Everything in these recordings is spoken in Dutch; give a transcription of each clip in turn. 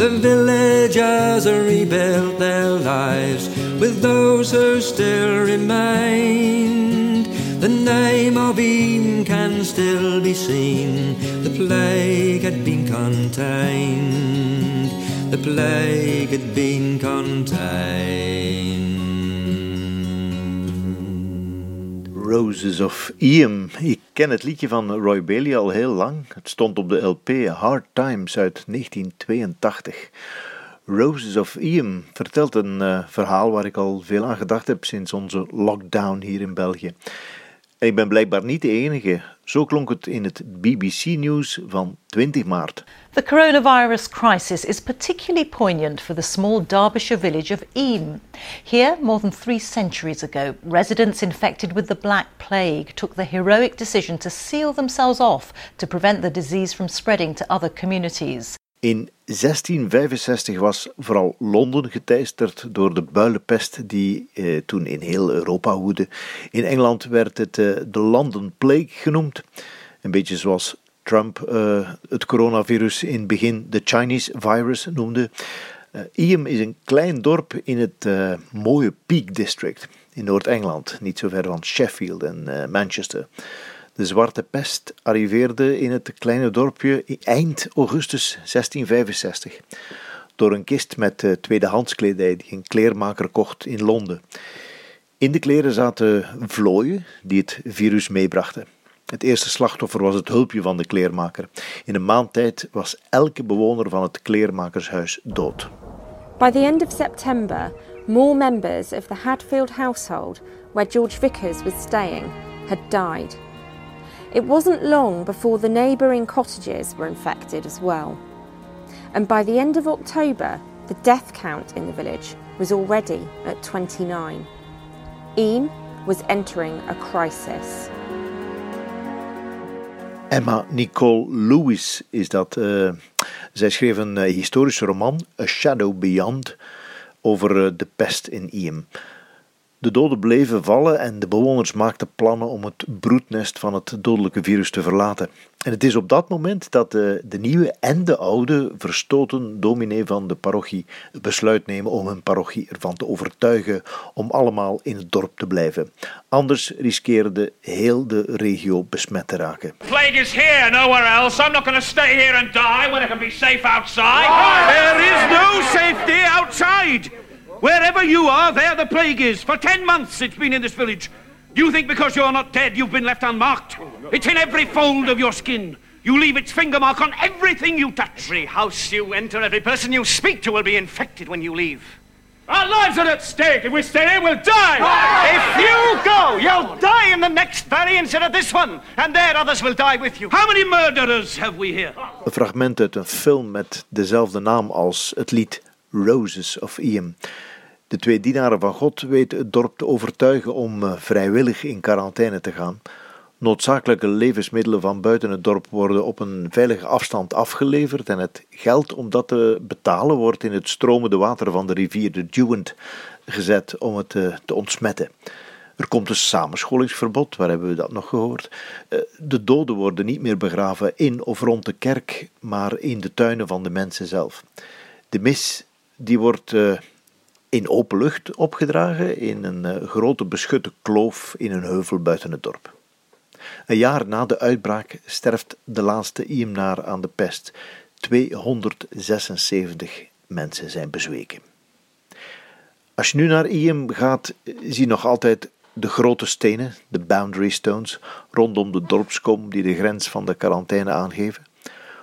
The villagers rebuilt their lives with those who still remained. The name of Eam can still be seen. The plague had been contained. The plague had been contained. Roses of Eam. Ik ken het liedje van Roy Bailey al heel lang. Het stond op de LP Hard Times uit 1982. Roses of Eam vertelt een uh, verhaal waar ik al veel aan gedacht heb sinds onze lockdown hier in België. Ik ben blijkbaar niet de enige. Zo klonk het in het BBC-nieuws van 20 maart. The coronavirus crisis is particularly poignant for the small Derbyshire village of Eam. Here, more than three centuries ago, residents infected with the Black Plague took the heroic decision to seal themselves off to prevent the disease from spreading to other communities. In 1665 was vooral Londen geteisterd door de builenpest die eh, toen in heel Europa woedde. In Engeland werd het eh, de London Plague genoemd. Een beetje zoals Trump uh, het coronavirus in het begin de Chinese virus noemde. Uh, Eyam is een klein dorp in het uh, mooie Peak District in Noord-Engeland, niet zo ver van Sheffield en Manchester. De zwarte pest arriveerde in het kleine dorpje eind augustus 1665 door een kist met uh, tweedehands kledij die een kleermaker kocht in Londen. In de kleren zaten vlooien die het virus meebrachten. Het eerste slachtoffer was het hulpje van de kleermaker. In een maand tijd was elke bewoner van het kleermakershuis dood. By the end of September, more members of the Hadfield household, where George Vickers was staying, had died. It wasn't long before the neighbouring cottages were infected as well. And by the end of October, the death count in the village was already at 29. Eam was entering a crisis. Emma Nicole Lewis is dat. Uh, zij schreef een uh, historische roman, A Shadow Beyond, over uh, de pest in Iem. De doden bleven vallen en de bewoners maakten plannen om het broednest van het dodelijke virus te verlaten. En het is op dat moment dat de, de nieuwe en de oude verstoten dominee van de parochie besluit nemen om hun parochie ervan te overtuigen om allemaal in het dorp te blijven. Anders riskeerde heel de regio besmet te raken. Plague is here, nowhere else. I'm not going to stay here and die when I can be safe outside. There is no safety outside. Wherever you are, there the plague is. For ten months it's been in this village. Do you think because you're not dead, you've been left unmarked? Oh, it's in every fold of your skin. You leave its finger mark on everything you touch. Every house you enter, every person you speak to will be infected when you leave. Our lives are at stake. If we stay here, we'll die. If you go, you'll die in the next valley instead of this one. And there others will die with you. How many murderers have we here? Een fragment uit een film met dezelfde naam als het lied Roses of Ian. De twee dienaren van God weten het dorp te overtuigen om eh, vrijwillig in quarantaine te gaan. Noodzakelijke levensmiddelen van buiten het dorp worden op een veilige afstand afgeleverd en het geld om dat te betalen wordt in het stromende water van de rivier de Duwent gezet om het te, eh, te ontsmetten. Er komt een samenscholingsverbod, waar hebben we dat nog gehoord? Eh, de doden worden niet meer begraven in of rond de kerk, maar in de tuinen van de mensen zelf. De mis die wordt in open lucht opgedragen in een eh, grote beschutte kloof in een heuvel buiten het dorp. Een jaar na de uitbraak sterft de laatste Iemnaar aan de pest. 276 mensen zijn bezweken. Als je nu naar Iem gaat, zie je nog altijd de grote stenen, de boundary stones, rondom de dorpskom die de grens van de quarantaine aangeven.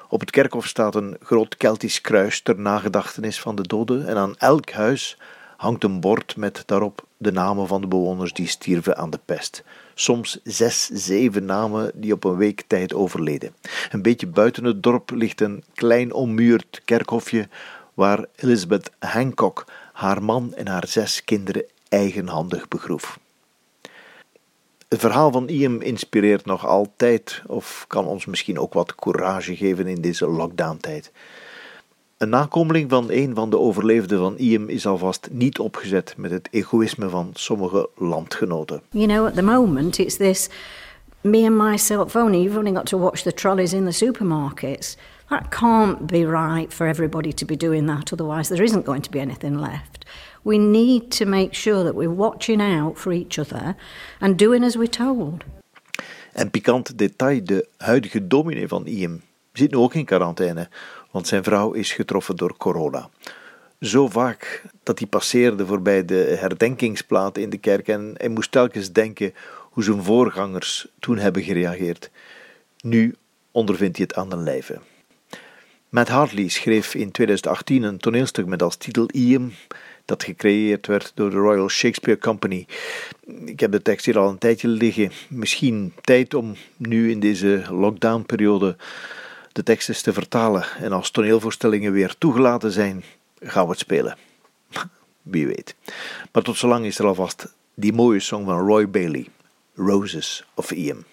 Op het kerkhof staat een groot Keltisch kruis ter nagedachtenis van de doden en aan elk huis hangt een bord met daarop de namen van de bewoners die stierven aan de pest. Soms zes, zeven namen die op een week tijd overleden. Een beetje buiten het dorp ligt een klein ommuurd kerkhofje waar Elizabeth Hancock haar man en haar zes kinderen eigenhandig begroef. Het verhaal van Iam inspireert nog altijd, of kan ons misschien ook wat courage geven in deze lockdown-tijd. Een nakomeling van een van de overlevenden van Iam is alvast niet opgezet met het egoïsme van sommige landgenoten. You know, at the moment it's this me and myself only. You've only got to watch the trolleys in the supermarkets. That can't be right for everybody to be doing that, otherwise, there isn't going to be anything left. We need to make sure that we're watching out for each other and doing as we're told. En pikant detail: de huidige dominee van IEM zit nu ook in quarantaine, want zijn vrouw is getroffen door corona. Zo vaak dat hij passeerde voorbij de herdenkingsplaat in de kerk en hij moest telkens denken hoe zijn voorgangers toen hebben gereageerd. Nu ondervindt hij het aan den lijve. Matt Hartley schreef in 2018 een toneelstuk met als titel Iam, dat gecreëerd werd door de Royal Shakespeare Company. Ik heb de tekst hier al een tijdje liggen. Misschien tijd om nu in deze lockdownperiode de tekst eens te vertalen en als toneelvoorstellingen weer toegelaten zijn, gaan we het spelen. Wie weet. Maar tot zolang is er alvast die mooie song van Roy Bailey, Roses of Iam.